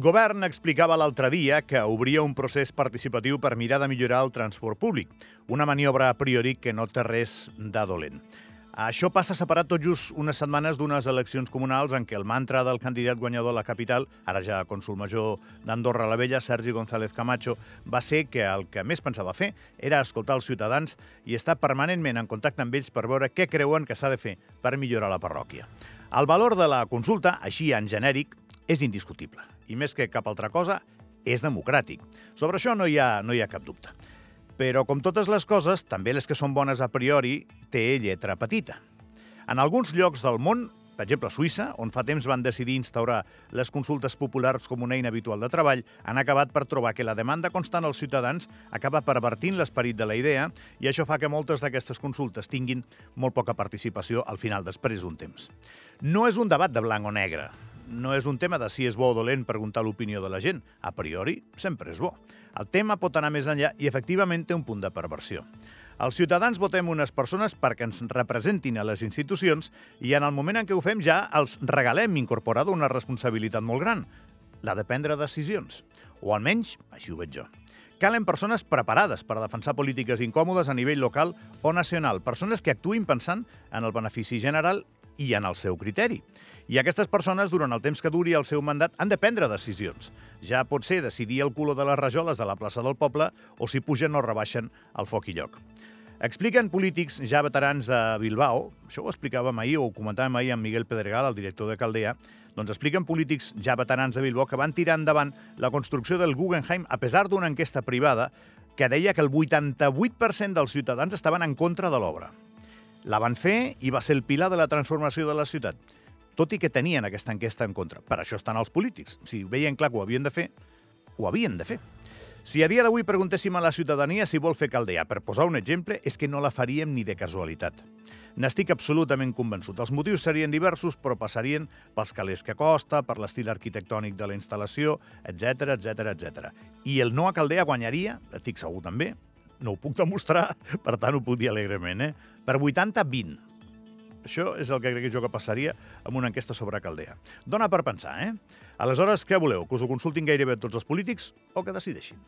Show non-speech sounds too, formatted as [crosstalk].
govern explicava l'altre dia que obria un procés participatiu per mirar de millorar el transport públic, una maniobra a priori que no té res de dolent. Això passa separat tot just unes setmanes d'unes eleccions comunals en què el mantra del candidat guanyador a la capital, ara ja cònsul major d'Andorra la Vella, Sergi González Camacho, va ser que el que més pensava fer era escoltar els ciutadans i estar permanentment en contacte amb ells per veure què creuen que s'ha de fer per millorar la parròquia. El valor de la consulta, així en genèric, és indiscutible. I més que cap altra cosa, és democràtic. Sobre això no hi ha, no hi ha cap dubte. Però, com totes les coses, també les que són bones a priori, té lletra petita. En alguns llocs del món, per exemple Suïssa, on fa temps van decidir instaurar les consultes populars com una eina habitual de treball, han acabat per trobar que la demanda constant als ciutadans acaba pervertint l'esperit de la idea i això fa que moltes d'aquestes consultes tinguin molt poca participació al final després d'un temps. No és un debat de blanc o negre, no és un tema de si és bo o dolent preguntar l'opinió de la gent. A priori, sempre és bo. El tema pot anar més enllà i efectivament té un punt de perversió. Els ciutadans votem unes persones perquè ens representin a les institucions i en el moment en què ho fem ja els regalem incorporada una responsabilitat molt gran, la de prendre decisions. O almenys, així ho veig jo. Calen persones preparades per defensar polítiques incòmodes a nivell local o nacional, persones que actuïn pensant en el benefici general i en el seu criteri. I aquestes persones, durant el temps que duri el seu mandat, han de prendre decisions. Ja pot ser decidir el color de les rajoles de la plaça del poble o si pugen o rebaixen el foc i lloc. Expliquen polítics ja veterans de Bilbao, això ho explicàvem ahir o ho comentàvem ahir amb Miguel Pedregal, el director de Caldea, doncs expliquen polítics ja veterans de Bilbao que van tirar endavant la construcció del Guggenheim a pesar d'una enquesta privada que deia que el 88% dels ciutadans estaven en contra de l'obra. La van fer i va ser el pilar de la transformació de la ciutat, tot i que tenien aquesta enquesta en contra. Per això estan els polítics. Si veien clar que ho havien de fer, ho havien de fer. Si a dia d'avui preguntéssim a la ciutadania si vol fer Caldea, per posar un exemple, és que no la faríem ni de casualitat. N'estic absolutament convençut. Els motius serien diversos, però passarien pels calés que costa, per l'estil arquitectònic de la instal·lació, etc etc etc. I el no a Caldea guanyaria, estic segur també, no ho puc demostrar, [laughs] per tant ho puc dir alegrement, eh? per 80-20. Això és el que crec jo que passaria amb una enquesta sobre Caldea. Dona per pensar, eh? Aleshores, què voleu? Que us ho consultin gairebé tots els polítics o que decideixin?